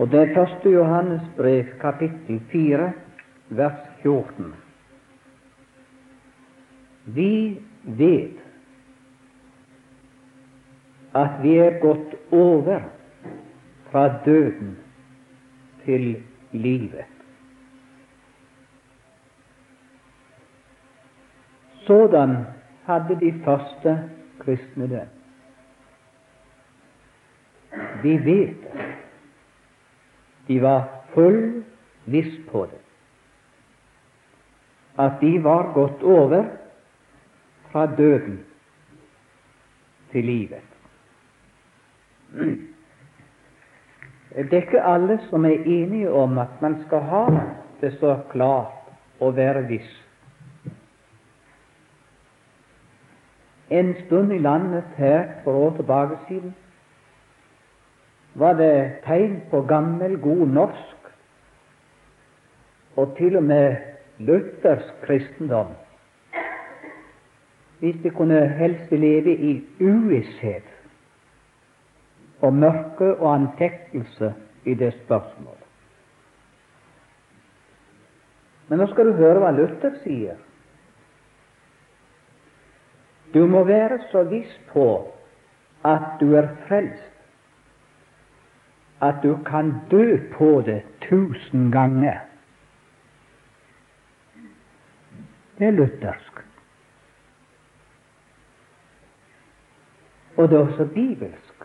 Og det er første Johannes brev, kapittel 4, vers 14. Vi vet at vi er gått over fra døden til livet. Sådan hadde de første kristne det. Vi vet det. De var full viss på det. At de var gått over fra døden til livet. Det er ikke alle som er enige om at man skal ha det så klart og være viss. En stund i landet her for år tilbake siden var det tegn på gammel, god norsk og til og med luthersk kristendom hvis de kunne helst leve i uvisshet og mørke og antektelse i det spørsmålet. Men nå skal du høre hva Luther sier. Du må være så viss på at du er frelst at du kan dø på det tusen ganger. Det er luthersk. Og det er også bibelsk.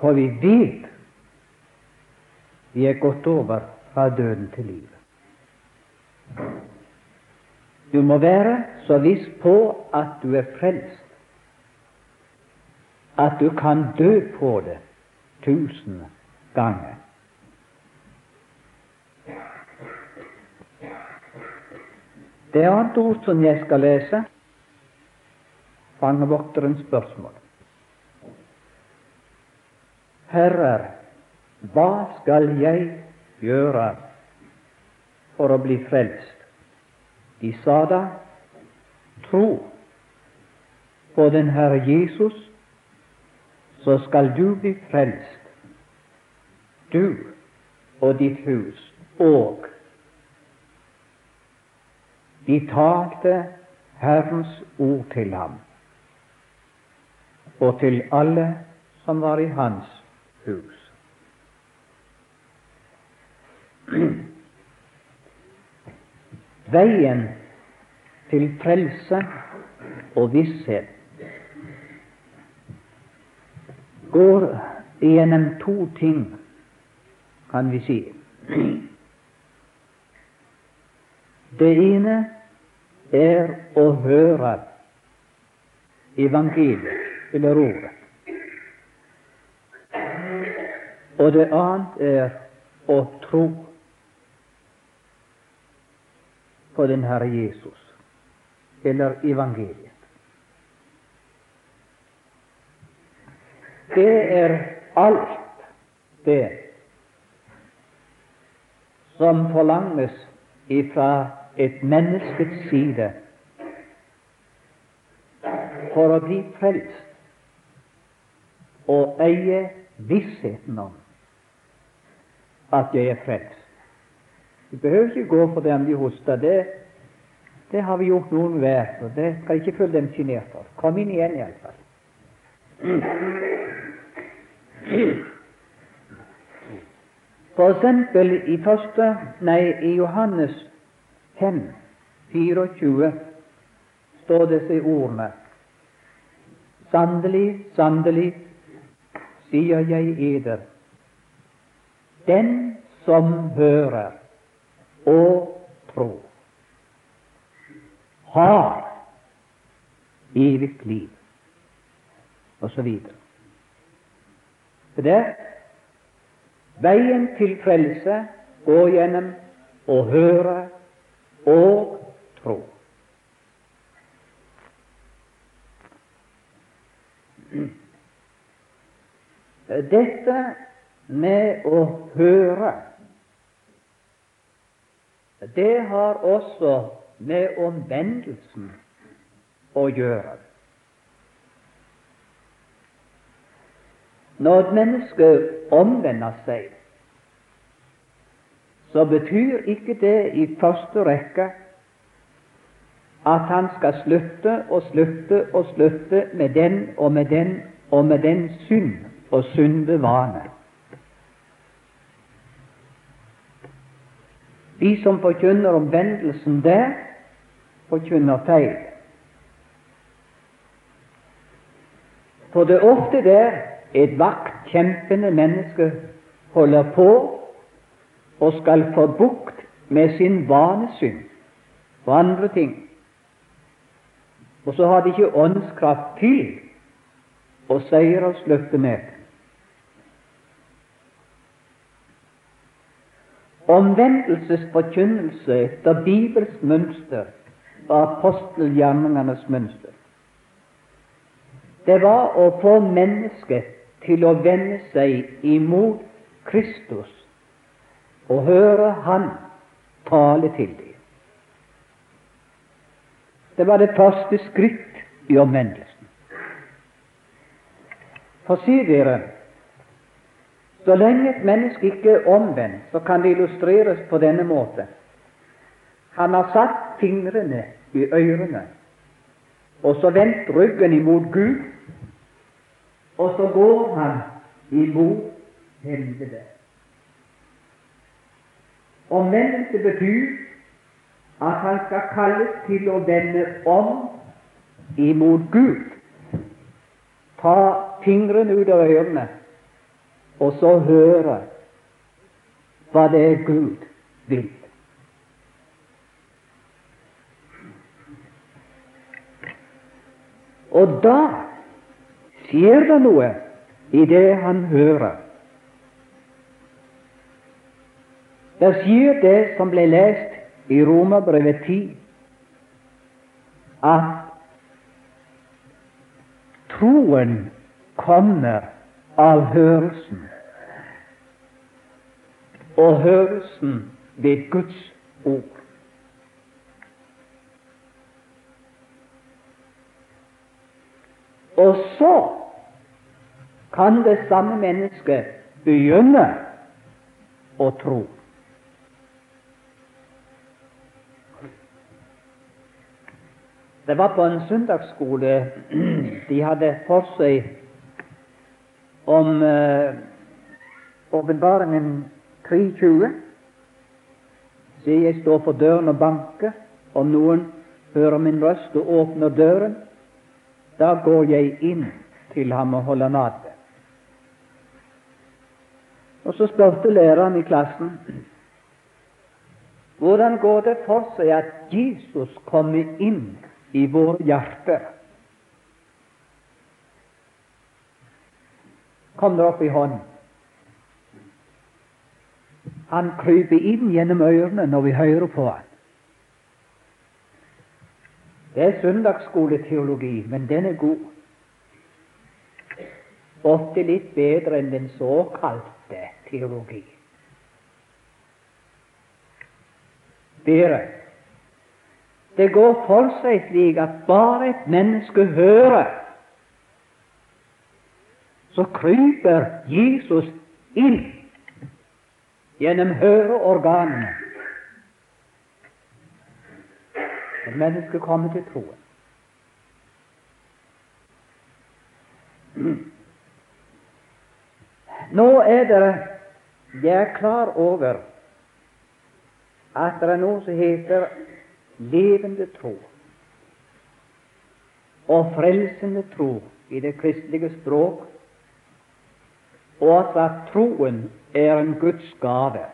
For vi vet vi er gått over fra døden til livet. Du må være så viss på at du er frelst, at du kan dø på det tusen ganger. Det er annet ord som jeg skal lese, fangevokterens spørsmål. Herrer, hva skal jeg gjøre for å bli frelst? De sa da, tro på den Herre Jesus så skal du bli frelst, du og ditt hus. Og de talte Herrens ord til ham og til alle som var i hans hus. Veien til frelse og visshet går gjennom to ting, kan vi si. Det ene er å høre evangeliet, eller ordet. Og det annet er å tro på den Herre Jesus, eller evangeliet. Det er alt det som forlanges ifra et menneskets side for å bli frelst og eie vissheten om at jeg er frelst. Du behøver ikke gå for dem de hoster. Det, det har vi gjort noen hver, og det skal ikke føle dem sjenert for. Kom inn igjen, iallfall. For eksempel i første, nei, i Johannes 5, 24 står disse ordene Sannelig, sannelig, sier jeg eder, den som hører og tror, har evig liv, osv. For det veien til frelse går gjennom å høre og tro. Dette med å høre, det har også med omvendelsen å gjøre. Når et menneske omvender seg, så betyr ikke det i første rekke at han skal slutte og slutte og slutte med den og med den og med den synd og syndevane. De som forkynner omvendelsen der, forkynner feil. For det er ofte der et vaktkjempende menneske holder på og skal få bukt med sin vanesynd og andre ting. Og så har de ikke åndskraft til å slutte med. Omvendelsesforkynnelse etter Bibels mønster og apostelgjerningenes mønster. Det var å få mennesket til å vende seg imot Kristus og høre Han tale til dem. Det var det første skritt i omvendelsen. For si dere, så lenge et menneske ikke er omvendt, så kan det illustreres på denne måte. Han har satt fingrene i ørene, og så vendt ryggen imot Gud, og så går han imot helvete. Omvendelse betyr at han skal kalles til å vende om imot Gud. Ta fingrene ut av ørene og så høre hva det er Gud vil. Og da skjer det noe i det han hører. Det skjer det som ble lest i Romerbrevet 10, at troen kommer av hørelsen og hørelsen ved Guds ord. Og så kan det samme mennesket begynne å tro. Det var på en søndagsskole de hadde for seg om åpenbaringen uh, 3.20. Se, jeg står for døren og banker. Om noen hører min røst og åpner døren, da går jeg inn til ham og holder nadverd. Og så spurte læreren i klassen hvordan går det for seg at Jesus kommer inn i våre hjerter? Kom det opp i hånden. Han kryper inn gjennom ørene når vi hører på han. Det er søndagsskoleteologi, men den er god. Ofte litt bedre enn den såkalte teologi. Dere, Det går for seg slik at bare et menneske hører, så kryper Jesus inn gjennom høreorganene. Et menneske kommer til troen. Nå er det Jeg er klar over at det er noe som heter levende tro og frelsende tro i det kristelige språk, og at troen er en Guds gave.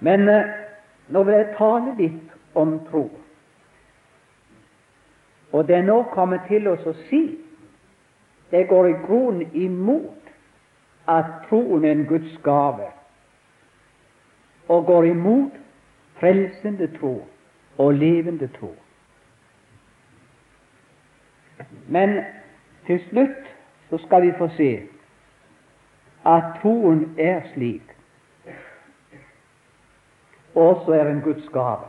Men eh, nå vil jeg tale litt om tro. Og det er nå kommet til oss å si det går i grunnen imot at troen er en Guds gave, og går imot frelsende tro og levende tro. Men til slutt så skal vi få se at troen er slik, også er en Guds gave.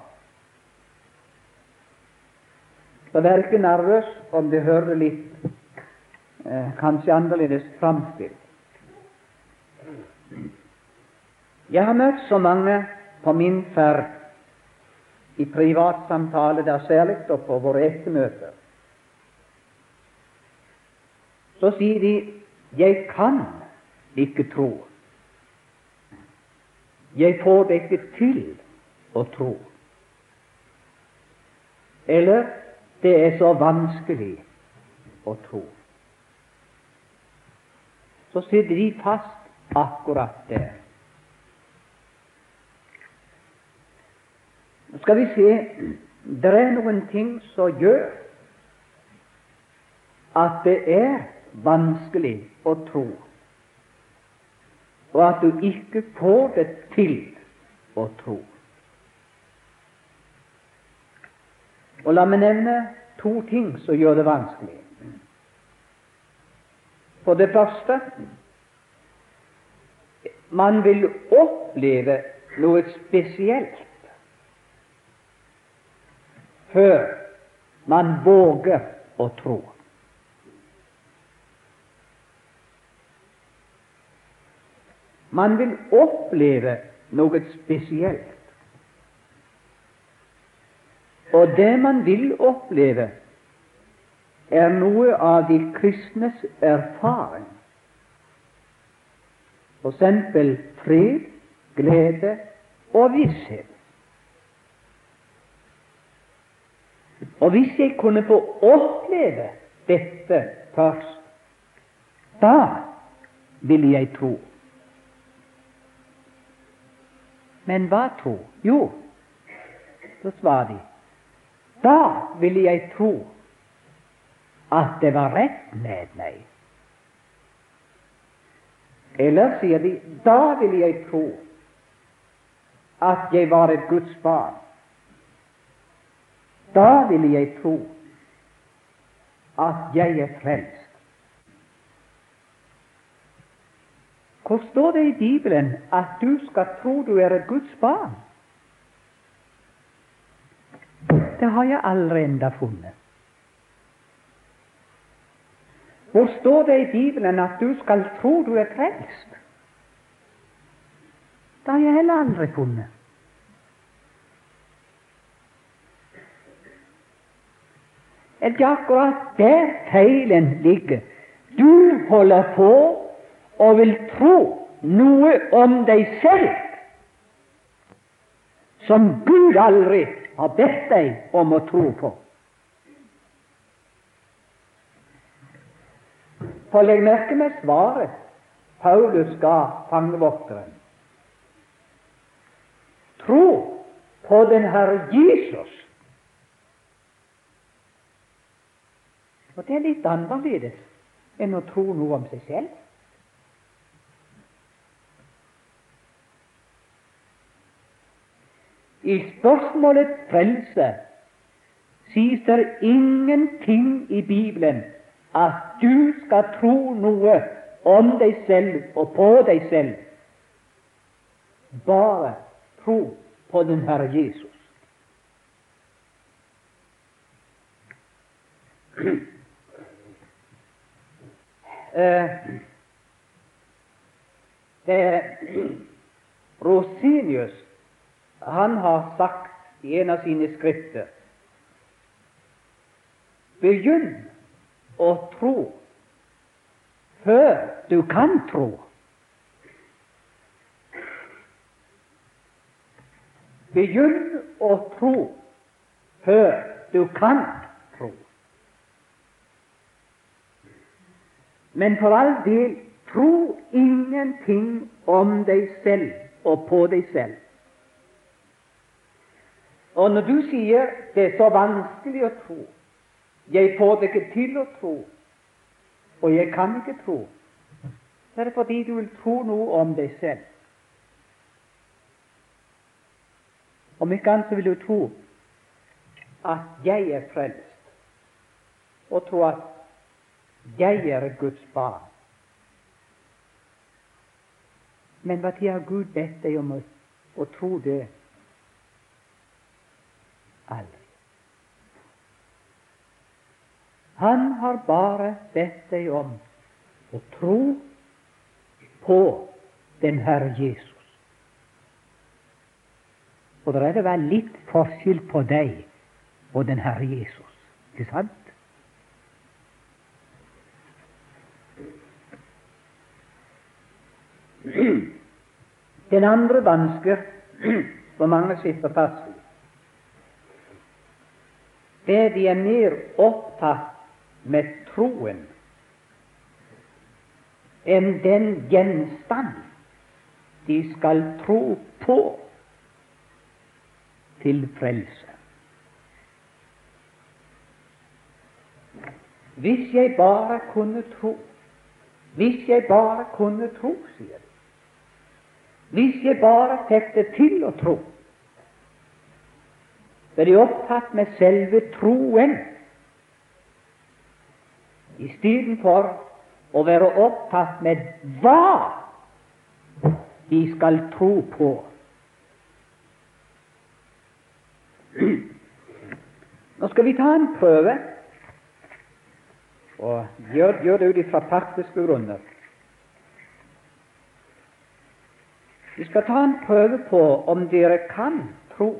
Så ikke nervøs om det hører litt eh, kanskje annerledes framstilt. Jeg har møtt så mange på min ferd i privatsamtale, der særlig og på våre ettermøter. Så sier de 'jeg kan ikke tro'. Jeg får det ikke til å tro. Eller det er så vanskelig å tro. Så sitter de fast akkurat der. Nå skal vi se det er noen ting som gjør at det er vanskelig å tro og at du ikke får det til å tro. Og La meg nevne to ting som gjør det vanskelig. For det første man vil oppleve noe spesielt før man våger å tro. Man vil oppleve noe spesielt. Og det man vil oppleve, er noe av de kristnes erfaring. Eksempel fred, glede og visshet. Og hvis jeg kunne få oppleve dette først, da ville jeg tro. Men hva tro? Jo, så svarer de, da ville jeg tro at det var rett med meg. Eller sier de, da vil jeg tro at jeg var et Guds barn. Da vil jeg tro at jeg er frelst. Hvor står det i Bibelen at du skal tro du er et Guds barn? Det har jeg aldri enda funnet. Hvor står det i Bibelen at du skal tro du er frelst? Det har jeg heller aldri funnet. Er det akkurat der feilen ligger? Du holder på og vil tro noe om deg selv som Gud aldri har bedt deg om å tro på. For legg merke med svaret Paulus ga fangevokteren. Tro på den Herre Jesus. Og det er litt annerledes enn å tro noe om seg selv. I spørsmålet frelse sies det ingenting i Bibelen at du skal tro noe om deg selv og på deg selv. Bare tro på den Herre Jesus. Eh, det Rosinius han har sagt i en av sine skrifter Begynn å tro før du kan tro. Begynn å tro før du kan tro. Men for all del, tro ingenting om deg selv og på deg selv. Og når du sier det er så vanskelig å tro, jeg får det ikke til å tro, og jeg kan ikke tro, så er det fordi du vil tro noe om deg selv. Om ikke annet så vil du tro at jeg er frelst, og tro at jeg er Guds barn. Men tid har Gud bedt deg om å, å tro det? Aldri. Han har bare bedt deg om å tro på den Herre Jesus. Og det er det vel litt forskjell på deg og den Herre Jesus, ikke sant? Den andre vansker som mange sitter fast i, er de er mer opptatt med troen enn den gjenstand de skal tro på til frelse. Hvis jeg bare kunne tro, hvis jeg bare kunne tro, sier de. Hvis jeg bare fikk det til å tro. Så de opptatt med selve troen istedenfor å være opptatt med hva de skal tro på. Nå skal vi ta en prøve, og gjør, gjør det ut fra praktiske grunner. Vi skal ta en prøve på om dere kan tro,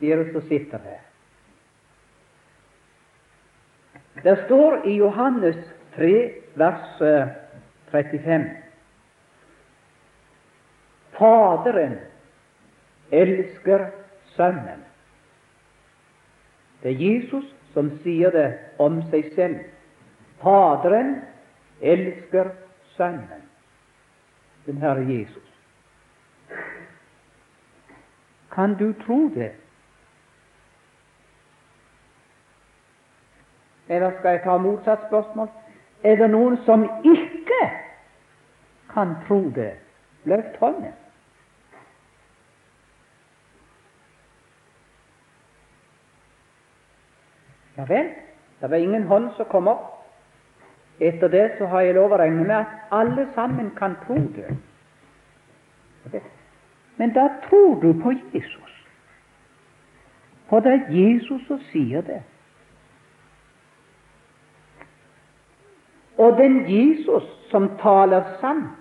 dere som sitter her. Det står i Johannes 3, vers 35 Faderen elsker Sønnen. Det er Jesus som sier det om seg selv. Faderen elsker Sønnen, den Herre Jesus. Kan du tro det? Eller skal jeg ta motsatt spørsmål? Er det noen som ikke kan tro det? Løft hånden. Ja vel, det var ingen hånd som kom opp. Etter det så har jeg lov å regne med at alle sammen kan tro det. Men da tror du på Jesus. For det er Jesus som sier det. Og den Jesus som taler sant.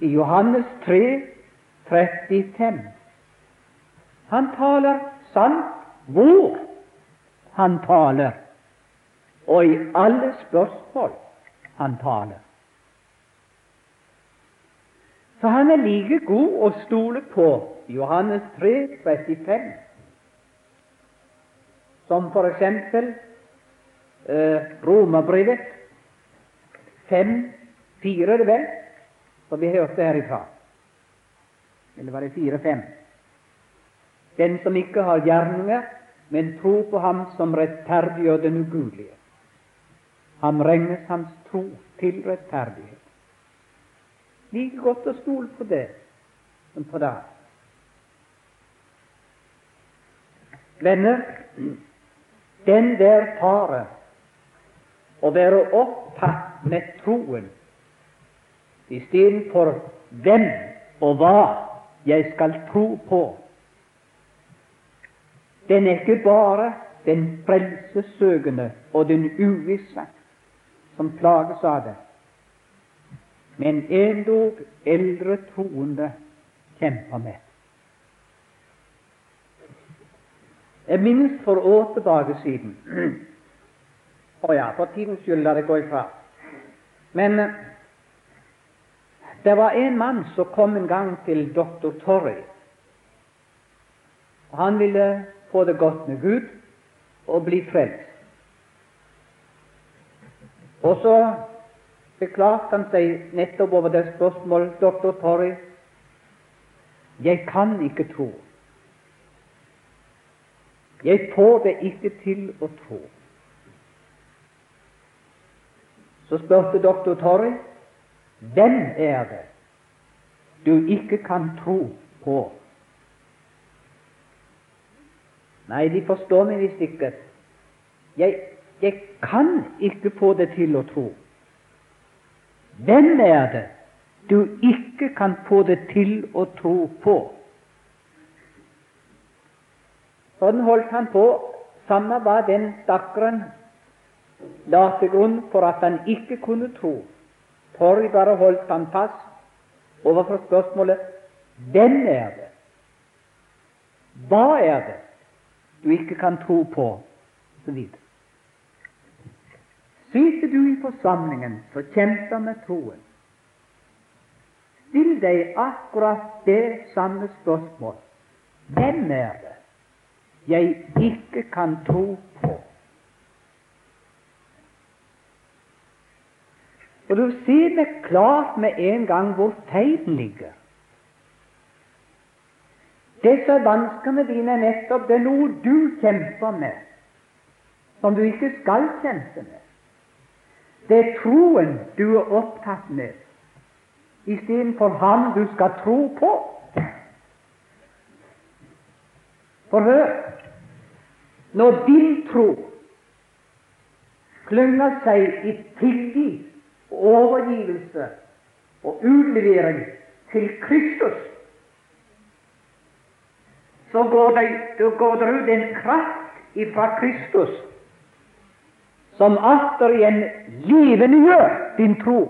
I Johannes 3, 35 Han taler sant. Hvor? Han taler, og i alle spørsmål han taler. Så han er like god å stole på Johannes 3, 35, som eksempel eh, Romerbrevet 5, 4, er det vel, som vi hørte herifra. Eller var det 4, 5? Den som ikke har gjerninger, men tror på Ham som rettferdiggjør den ugudelige. Han regnes hans tro til rettferdighet like godt å stole på det som på det. Venner, den der fare å være opptatt med troen istedenfor hvem og hva jeg skal tro på, den er ikke bare den frelsessøkende og den uvisse som plages av det, men endog eldre troende kjemper med. Jeg minnes for år tilbake siden Å ja, for tidens skyld lar det gå ifra. Men eh, det var en mann som kom en gang til doktor Torrey. Og han ville få det godt med Gud og bli frelst. Og så beklagte han seg nettopp over det spørsmålet, doktor Torrey. Jeg kan ikke tro. Jeg får det ikke til å tro. Så spurte doktor Torrey hvem er det du ikke kan tro på? Nei, de forstår meg visst ikke. Jeg, jeg kan ikke få det til å tro. Hvem er det du ikke kan få det til å tro på? Sånn holdt han på. Samme var den stakkaren la til grunn for at han ikke kunne tro. Torg bare holdt han fast overfor spørsmålet hvem er det? Hva er det du ikke kan tro på? Videre. Sitter du i forsamlingen som kjemper med troen, still deg akkurat det samme spørsmål hvem er det jeg ikke kan tro på? Og du ser det klart med en gang hvor feilen ligger. Disse vanskene dine er nettopp det er noe du kjemper med, som du ikke skal kjempe med. Det er troen du er opptatt med, istedenfor ham du skal tro på. For hør når din tro klynger seg i tillit overgivelse og utlevering til Kristus, så går det, går det ut en kraft ifra Kristus som atter igjen levendegjør din tro.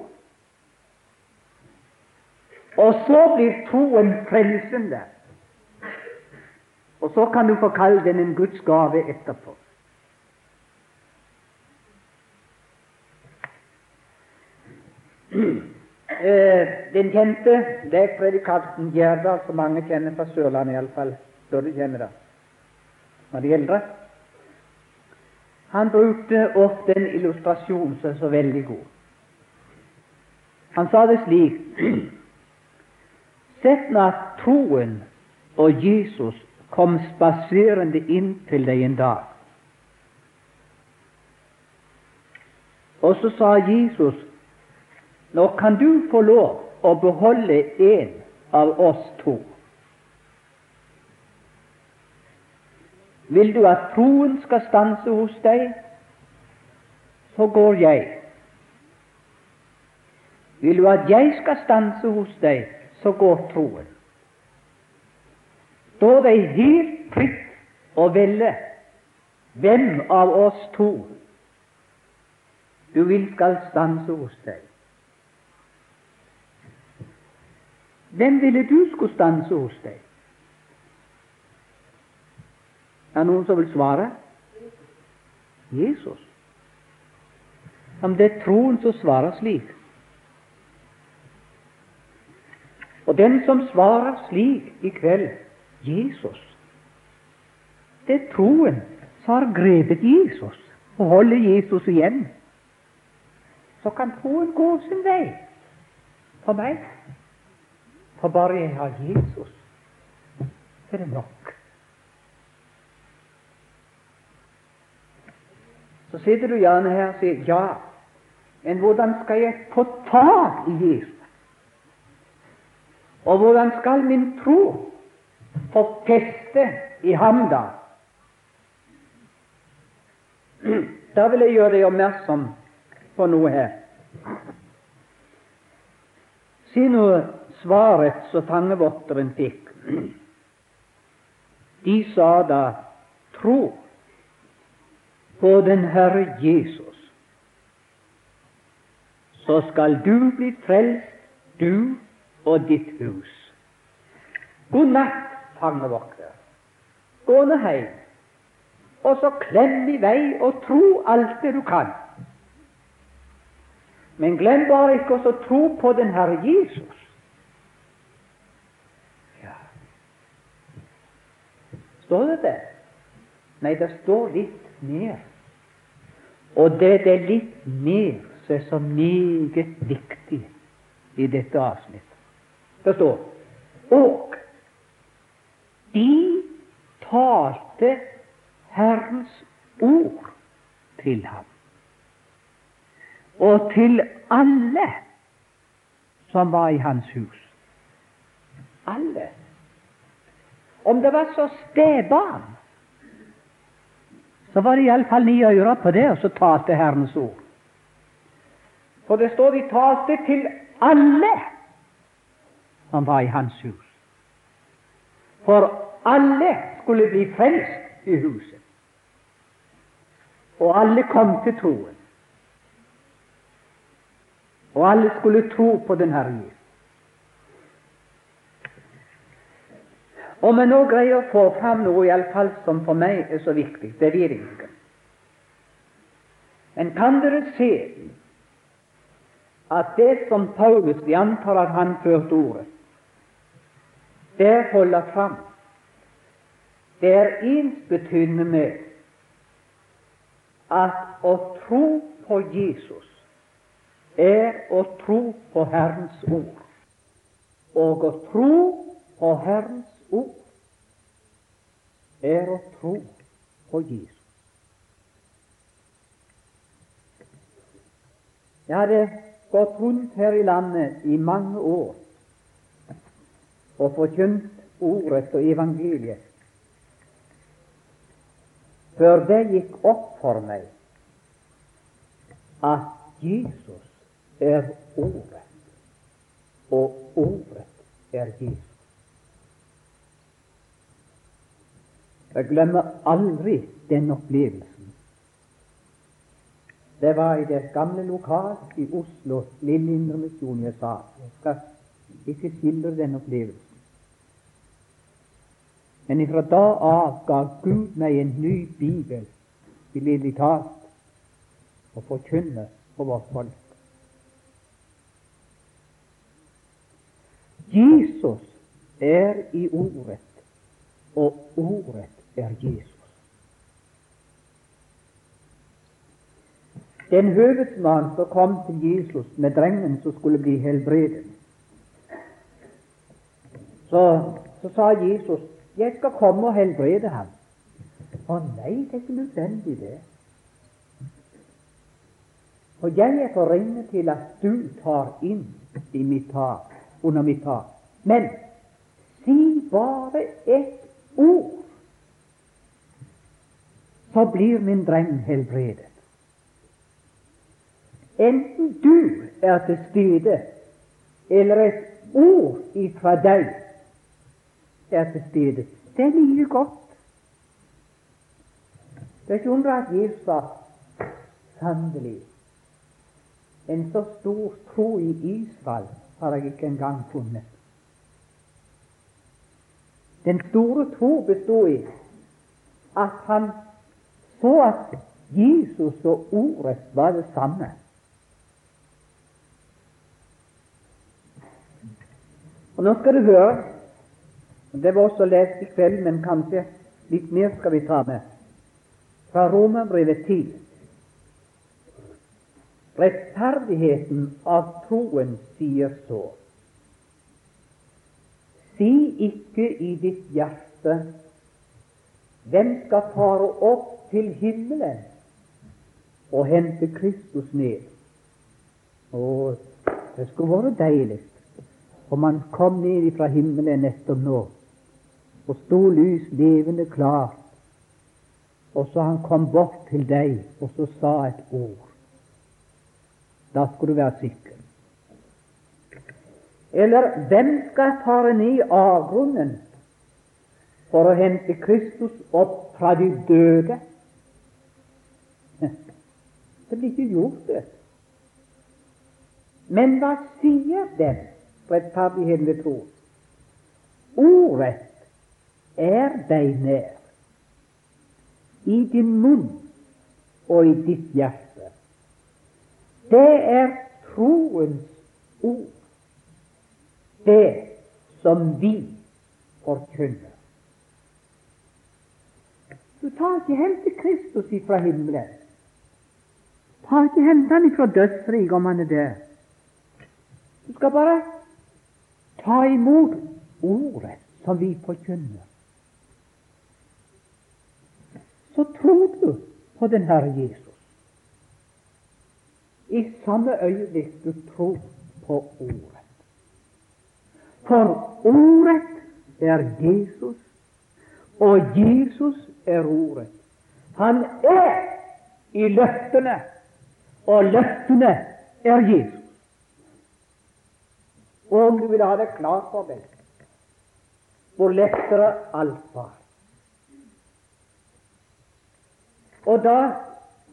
Og så blir troen frelsende. Og så kan du få kalle den en Guds gave etterpå. Eh, den kjente det er predikanten Gjerdal, som mange kjenner fra Sørlandet iallfall, burde kjenne det, når de eldre. Han brukte ofte en illustrasjon som er så veldig god. Han sa det slik Sett nå at troen og Jesus kom spaserende inn til deg en dag. Og så sa Jesus nå kan du få lov å beholde en av oss to. Vil du at troen skal stanse hos deg, så går jeg. Vil du at jeg skal stanse hos deg, så går troen. Står deg helt fritt å velge hvem av oss to du vil skal stanse hos deg. Hvem ville du skulle stanse hos deg? Er det noen som vil svare? Jesus. Om det er troen som svarer slik. Og den som svarer slik i kveld Jesus. Det er troen som har grepet Jesus og holder Jesus igjen. Så kan troen gå sin vei for meg. For bare jeg har Jesus, er det nok. Så sitter du gjerne her og sier ja, men hvordan skal jeg få tak i Jesus? Og hvordan skal min tro få feste i ham da? Da vil jeg gjøre deg oppmerksom på noe her. Si noe svaret som fangevokteren fikk. De sa da tro på den Herre Jesus, så skal du bli frelst, du og ditt hus. God natt, fangevokter. Gå nå hjem, og så klem i vei og tro alt det du kan. Men glem bare ikke å tro på den Herre Jesus. Står det det? Nei, det står litt mer. Og det er litt mer som er så meget viktig i dette avsnittet. Det står Og de talte Herrens ord til ham, og til alle som var i hans hus. Alle. Om det var så stebarn, så var det iallfall ni øyre på det, og så talte Herrens ord. For det står de talte til alle som var i hans hus. For alle skulle bli frelst i huset. Og alle kom til troen. Og alle skulle tro på den Herre Jesus. Om jeg nå greier å få fram noe i alle fall som for meg er så viktig, det vet jeg ikke. Men kan dere se at det som Paulus Vi antar at han førte ordet. Det holder fram. Det er ensbetydende med at å tro på Jesus er å tro på Herrens ord. Og å tro på Herrens ord er å tro på Jesus. Jeg hadde gått rundt her i landet i mange år og forkynt ordet og evangeliet før det gikk opp for meg at Jesus er Ordet, og Ordet er Jesus. Jeg glemmer aldri den opplevelsen. Det var i det gamle lokal i Oslo, Lille Indremisjon, jeg sa. Jeg skal ikke skildre den opplevelsen. Men fra da av ga Gud meg en ny bibel, billedlig talt, å forkynne for vårt folk. Jesus er i Ordet, og Ordet er Jesus. Den høvedsmann som kom til Jesus med drengen som skulle bli helbredet, så, så sa Jesus 'Jeg skal komme og helbrede ham'. Å nei, det er ikke nødvendig, det. For jeg er for ringe til at du tar inn i mitt tak, under mitt tak. Men si bare ett ord, så blir min dreng helbredet. Enten du er til stede, eller et ord ifra deg er til stede. Det er like godt. Det er ikke undre at Jesus sa sannelig en så stor tro i Israel har jeg ikke engang funnet. Den store tro bestod i at han så at Jesus og Ordet var det samme. Og Nå skal du høre Det var også lest i kveld, men kanskje litt mer skal vi ta med. Fra Romerbrevet 10. Rettferdigheten av troen sier så Si ikke i ditt hjerte hvem skal fare opp til himmelen og hente Kristus ned. Og det skulle vært deilig om han kom ned fra himmelen nettopp nå og sto lys levende klart, og så han kom bort til deg og så sa et ord. Da skulle du være sikker. Eller hvem skal fare ned avgrunnen for å hente Kristus opp fra de døde? Det blir ikke gjort, det. Men hva sier den rettferdigheten ved tro? Ordet er deg nær, i din munn og i ditt hjerte. Det er troens ord det som vi forkynner. Du tar ikke hen til Kristus ifra himmelen. Ta ikke hent han ifra dødsriket om han er død. Du skal bare ta imot ordet som vi forkynner. Så tror du på den Herre Jesus. I samme øyeblikk du tror på ordet. For Ordet er Jesus, og Jesus er Ordet. Han er i løftene, og løftene er Jesus. Og du vil ha det klart for deg hvor lettere alt var. Og da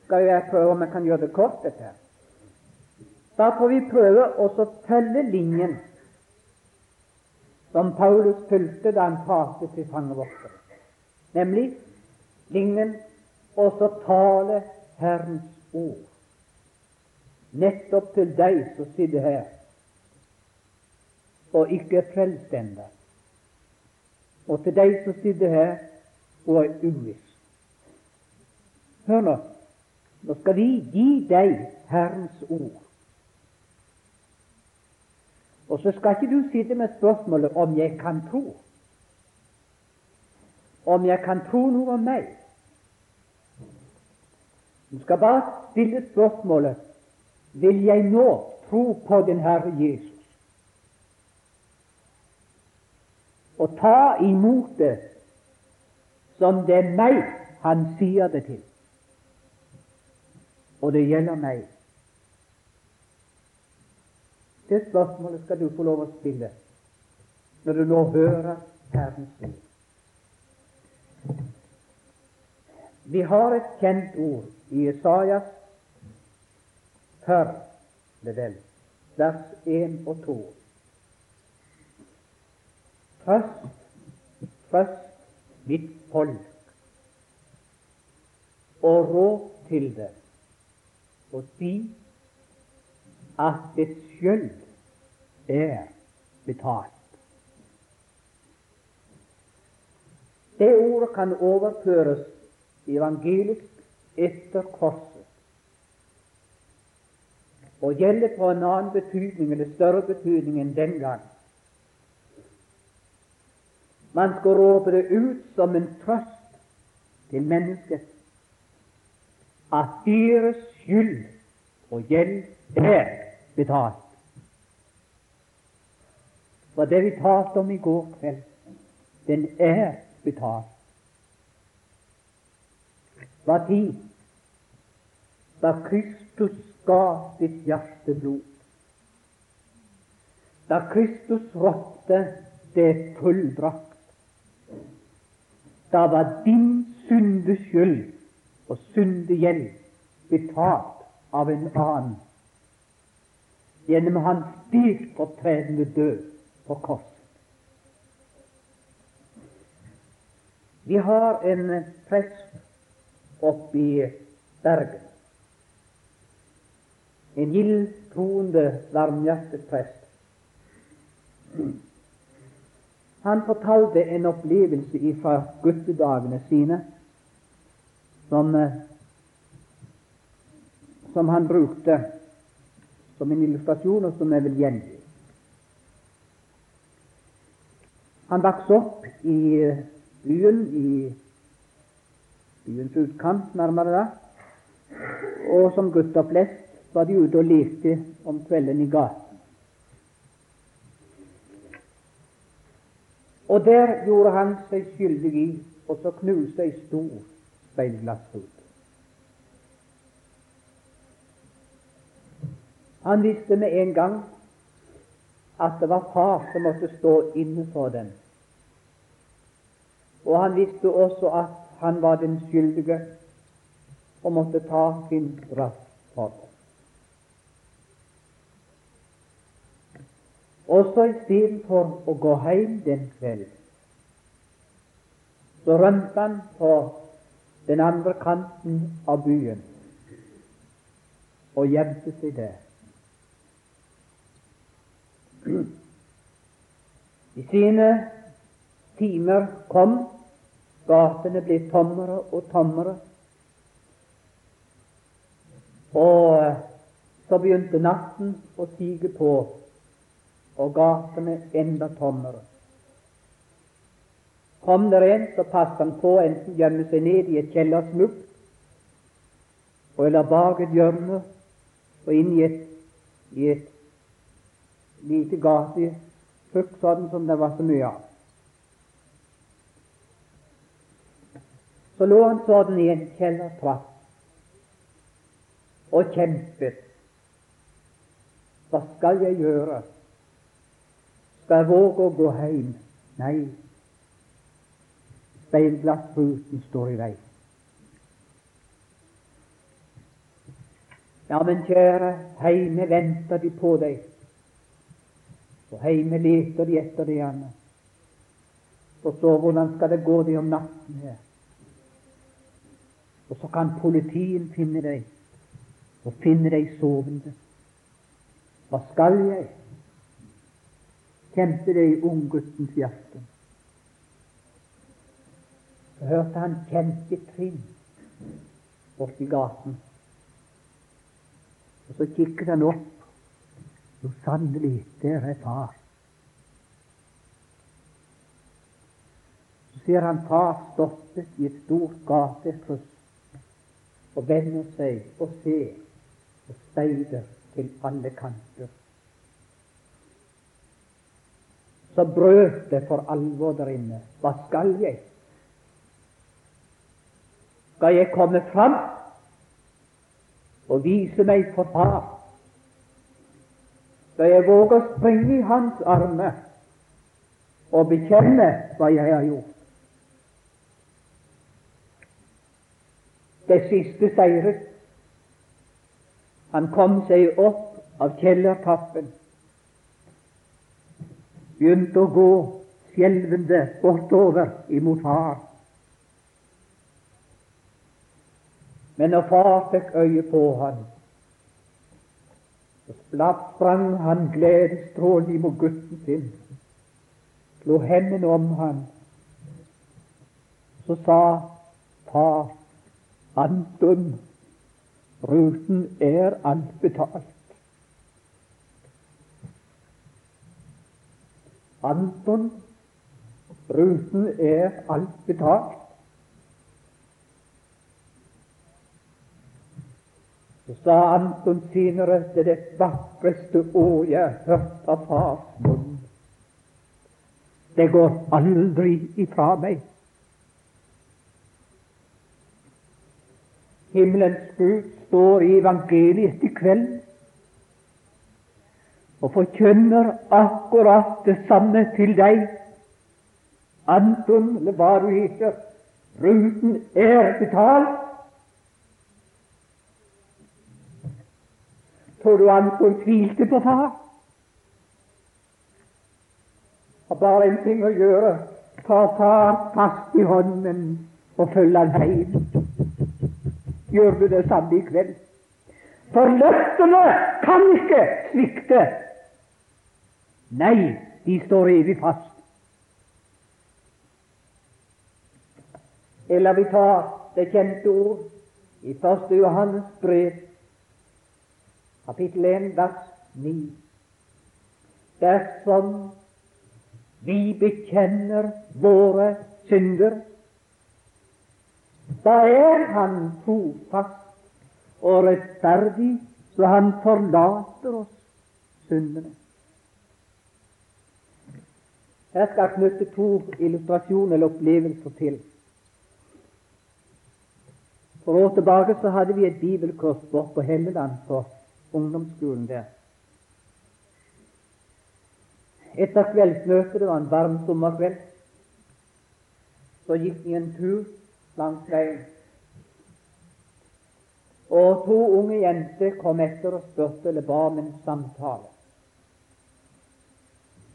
skal jeg prøve om jeg kan gjøre det kort, dette her. Da får vi prøve å følge linjen som Paulus fulgte da han talte til fangevoktere, nemlig linjen så tale Herrens ord, nettopp til deg som sitter her og ikke er frelst ennå, og til deg som sitter her og er uviss. Hør nå, nå skal vi gi deg Herrens ord. Og så skal ikke du sitte med spørsmålet om jeg kan tro. Om jeg kan tro noe om meg. Du skal bare stille spørsmålet vil jeg nå tro på den Herre Jesus og ta imot det som det er meg han sier det til. Og det gjelder meg. Det spørsmålet skal du få lov å stille når du nå hører Herrens ord. Vi har et kjent ord i Isaias før det vel, vers 1 og 2. Trøst, trøst mitt folk, og råd til det, og si at det sjøl er betalt. Det ordet kan overføres evangelisk etter korset og gjelder for en annen betydning eller større betydning enn den gang. Man skal råpe det ut som en trøst til mennesket at deres skyld og gjeld er betalt. For det vi talte om i går kveld, den er betalt. Hva tid? Da Kristus ga sitt hjerteblod. Da Kristus ropte 'det fullbrakt', da var din syndeskyld og syndegjeld betalt av en annen gjennom hans stedfortredende død på korset. Vi har en prest oppe i Bergen. En gild troende, varmhjertet prest. Han fortalte en opplevelse fra guttedagene sine som, eh, som han brukte som en illustrasjon, og som jeg vil gjengi. Han vokste opp i eh, byen, i byens utkant, nærmere da. Og som gutter flest var de ute og lekte om kvelden i gaten. Og der gjorde han seg skyldig i og så knuste ei stor speilglassrute. Han visste med en gang at det var far som måtte stå innenfor den. Og han visste også at han var den skyldige og måtte ta sin straff for det. Også istedenfor å gå hjem den kvelden, så rømte han på den andre kanten av byen og gjemte seg der. I sine timer kom, gatene ble tommere og tommere, og så begynte natten å tige på, og gatene enda tommere. Kom der en, så passet han på enten gjemme seg ned i et kjellersmugg, eller bak et hjørne, og inn i et, i et lite gatehugg, sånn som det var så mye av. Så lå han sånn i en kjellertrapp og kjempet. Hva skal jeg gjøre? Skal våg å gå heim. Nei. Speilglassruten står i vei. Ja, men kjære, heime venter de på deg. Og heime leter de etter deg, Anne. Og så hvordan skal det gå deg om natten her? Og så kan politien finne deg, og finne deg sovende. Hva skal jeg? Kjente det i ungguttens hjerte. Så hørte han kjenketrinn borti gaten. Og så kikket han opp. Jo, sannelig, der er far. Så ser han far stoppet i et stort gatekryss og vender seg og ser og speider til alle kanter. Så brøt det for alvor der inne. Hva skal jeg? Skal jeg komme fram og vise meg for far? Skal jeg våge å springe i hans armer og bekjenne hva jeg har gjort? Det siste seiret. Han kom seg opp av kjellertappen, begynte å gå skjelvende bortover imot far. Men når far fikk øye på han, så sprang han gledesstrålende mot gutten sin, slo hendene om han, så sa far, Anton, ruten er alt betalt. Anton, ruten er alt betalt. Så sa Anton senere det er det vakreste ord jeg har hørt av fars munn. Det går aldri ifra meg. Himmelens Gud står i evangeliet i kveld og forkynner akkurat det samme til deg. Anton, eller hva du heter, ruten er betalt. Tror du Anton tvilte på far? Har bare en ting å gjøre ta far fast i hånden og følge han hjem. Gjør du det samme i kveld? For løftene kan ikke svikte. Nei, de står evig fast. Eller vi tar det kjente ord i første Johannes brev kapittel 1, vers 9. Dersom vi bekjenner våre synder, da er Han trofast og rettferdig, så Han forlater oss syndene. Jeg skal jeg knytte to illustrasjoner eller opplevelser til. For år tilbake så hadde vi et bibelkurs bort på Helleland for ungdomsskolen der. Etter kveldsmøtet, det var en varm sommerkveld, så gikk vi en tur langs veien. Og to unge jenter kom etter og spurte eller ba om en samtale.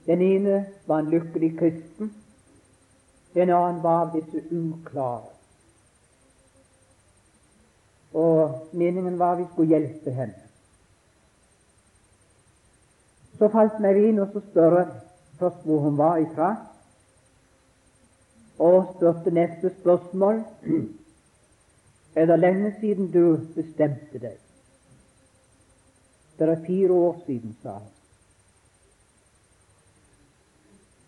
Den ene var en lykkelig kristen, den annen var av disse uklare. Og meningen var vi skulle hjelpe henne. Så falt meg inn og så spørre først hvor hun var ifra, og spurte neste spørsmål Er det lenge siden du bestemte deg? Det er fire år siden, sa hun.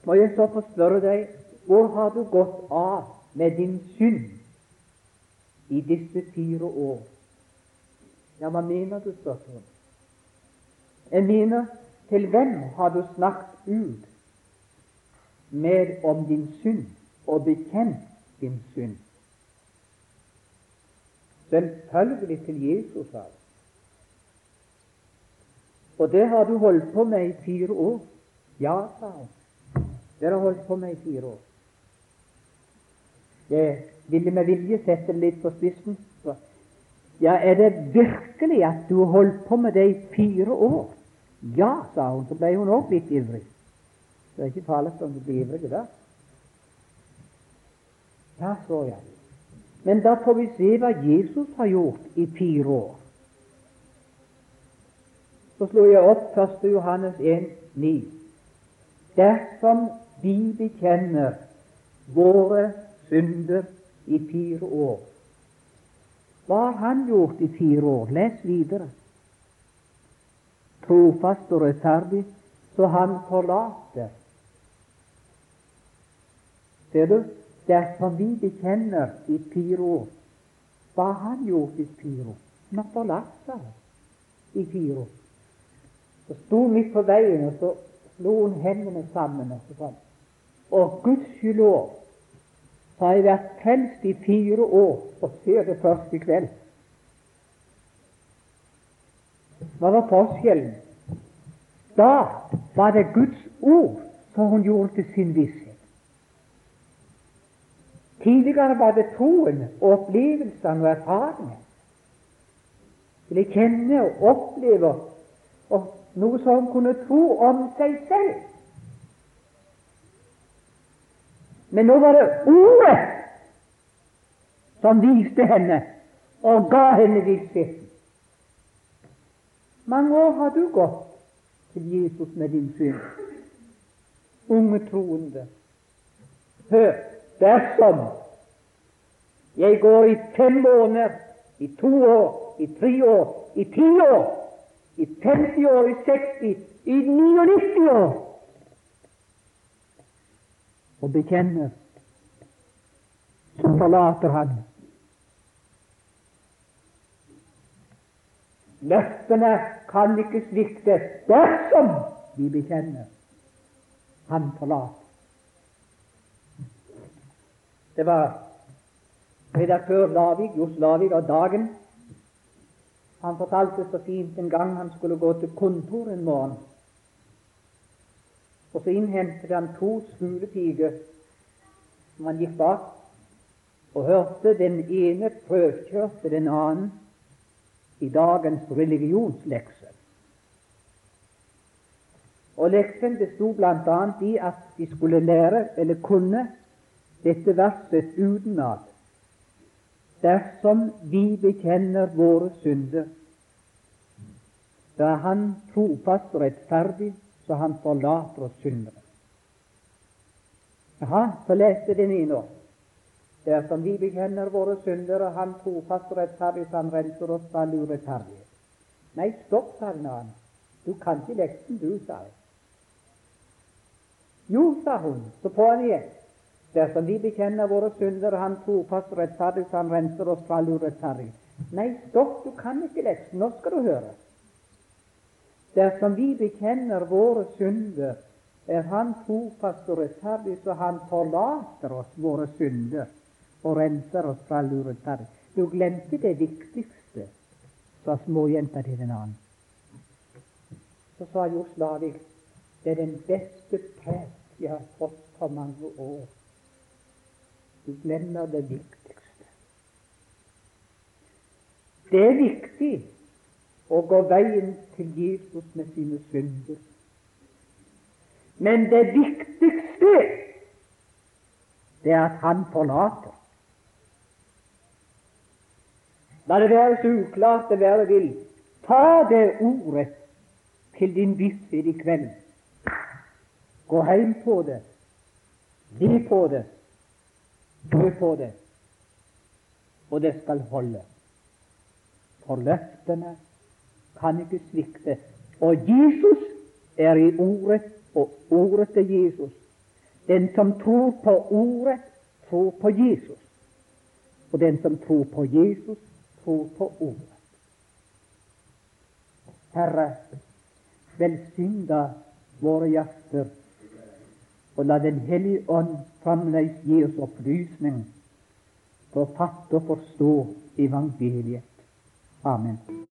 Må jeg så få spørre deg, hvor har du gått av med din synd i disse fire år? Ja, hva mener du, spørsmålet? Jeg mener til hvem har du snakket ut med om din synd og bekjent din synd? Selvfølgelig til Jesus, sa jeg. Og det har du holdt på med i fire år. Ja, sa hun. Det har holdt på med i fire år. Jeg ville med vilje sette det litt på spissen. Ja, er det virkelig at du har holdt på med det i fire år? Ja, sa hun. Så ble hun også litt ivrig. Det er ikke farlig om du blir ivrig da. Ja, så jeg. Men da får vi se hva Jesus har gjort i fire år. Så slo jeg opp 1. Johannes 1, 9. Dersom vi bekjenner våre synder i fire år Hva har han gjort i fire år? Les videre. Trofast og rettferdig, så han forlater. Ser du? Dersom vi bekjenner i fire år Hva har han gjort i fire år? Han har forlatt seg i fire år. Så sto midt på veien, og så slo hun hendene sammen. Og så sa Og gudskjelov, så har jeg vært frelst i fire år og ser det først i kveld. Hva var forskjellen? Da var det Guds ord som hun gjorde til sin visshet. Tidligere var det troen og opplevelsene og erfaringene. Ville kjenne og oppleve og noe som hun kunne tro om seg selv. Men nå var det Ordet som viste henne og ga henne vissheten. Mange år har du gått til Jesus med din synd, unge troende. Hør, dersom jeg går i fem måneder, i to år, i tre år, i ti år, i 50 år, i 60, i 99 år og bekjenner, så forlater han. Løftene kan ikke svikte dersom vi bekjenner. Han forlater. Det var redaktør Lavik, Johs Lavik av Dagen. Han fortalte så fint en gang han skulle gå til kontor en morgen. Og så innhentet han to skolepiker som han gikk bak, og hørte den ene prøvkjørte den annen i dagens religionslekse. Og leksen besto bl.a. i at de skulle lære, eller kunne, dette verset utenat. Dersom vi bekjenner våre synder, da er Han trofast og rettferdig, så Han forlater oss syndere. Jaha, så leste den ene nå. Dersom vi bekjenner våre synder, er Han trofast og rettferdig, Han renser oss fra all urettferdighet. Nei, stopp, sa han. Du kan ikke leksen, du, sa jeg. Jo, sa hun, så på han igjen. Dersom vi bekjenner våre synder, er Han trofast og rettferdig, Han renser oss fra all urettferdighet. Nei, stopp, du kan ikke leksen. Nå skal du høre. Dersom vi bekjenner våre synder, er Han trofast og rettferdig, så Han forlater oss våre synder og renser oss fra all. Du glemte det viktigste, sa småjenta til den annen. Så sa Jo Slavik, det er den beste prest jeg har fått på mange år. Du glemmer det viktigste. Det er viktig å gå veien til Jesus med sine synder. Men det viktigste det er at han forlater. La det være så uklart det være vil. Ta det ordet til din visshet i kveld. Gå hjem på det. Be på det. Dø på det, og det skal holde. For løftene kan ikke svikte. Og Jesus er i ordet, og ordet er Jesus. Den som tror på ordet, tror på Jesus. Og den som tror på Jesus, tror på ordet. Herre, velsign våre hjerter og la Den hellige ånd fremdeles gi oss opplysning for og forstå evangeliet. Amen.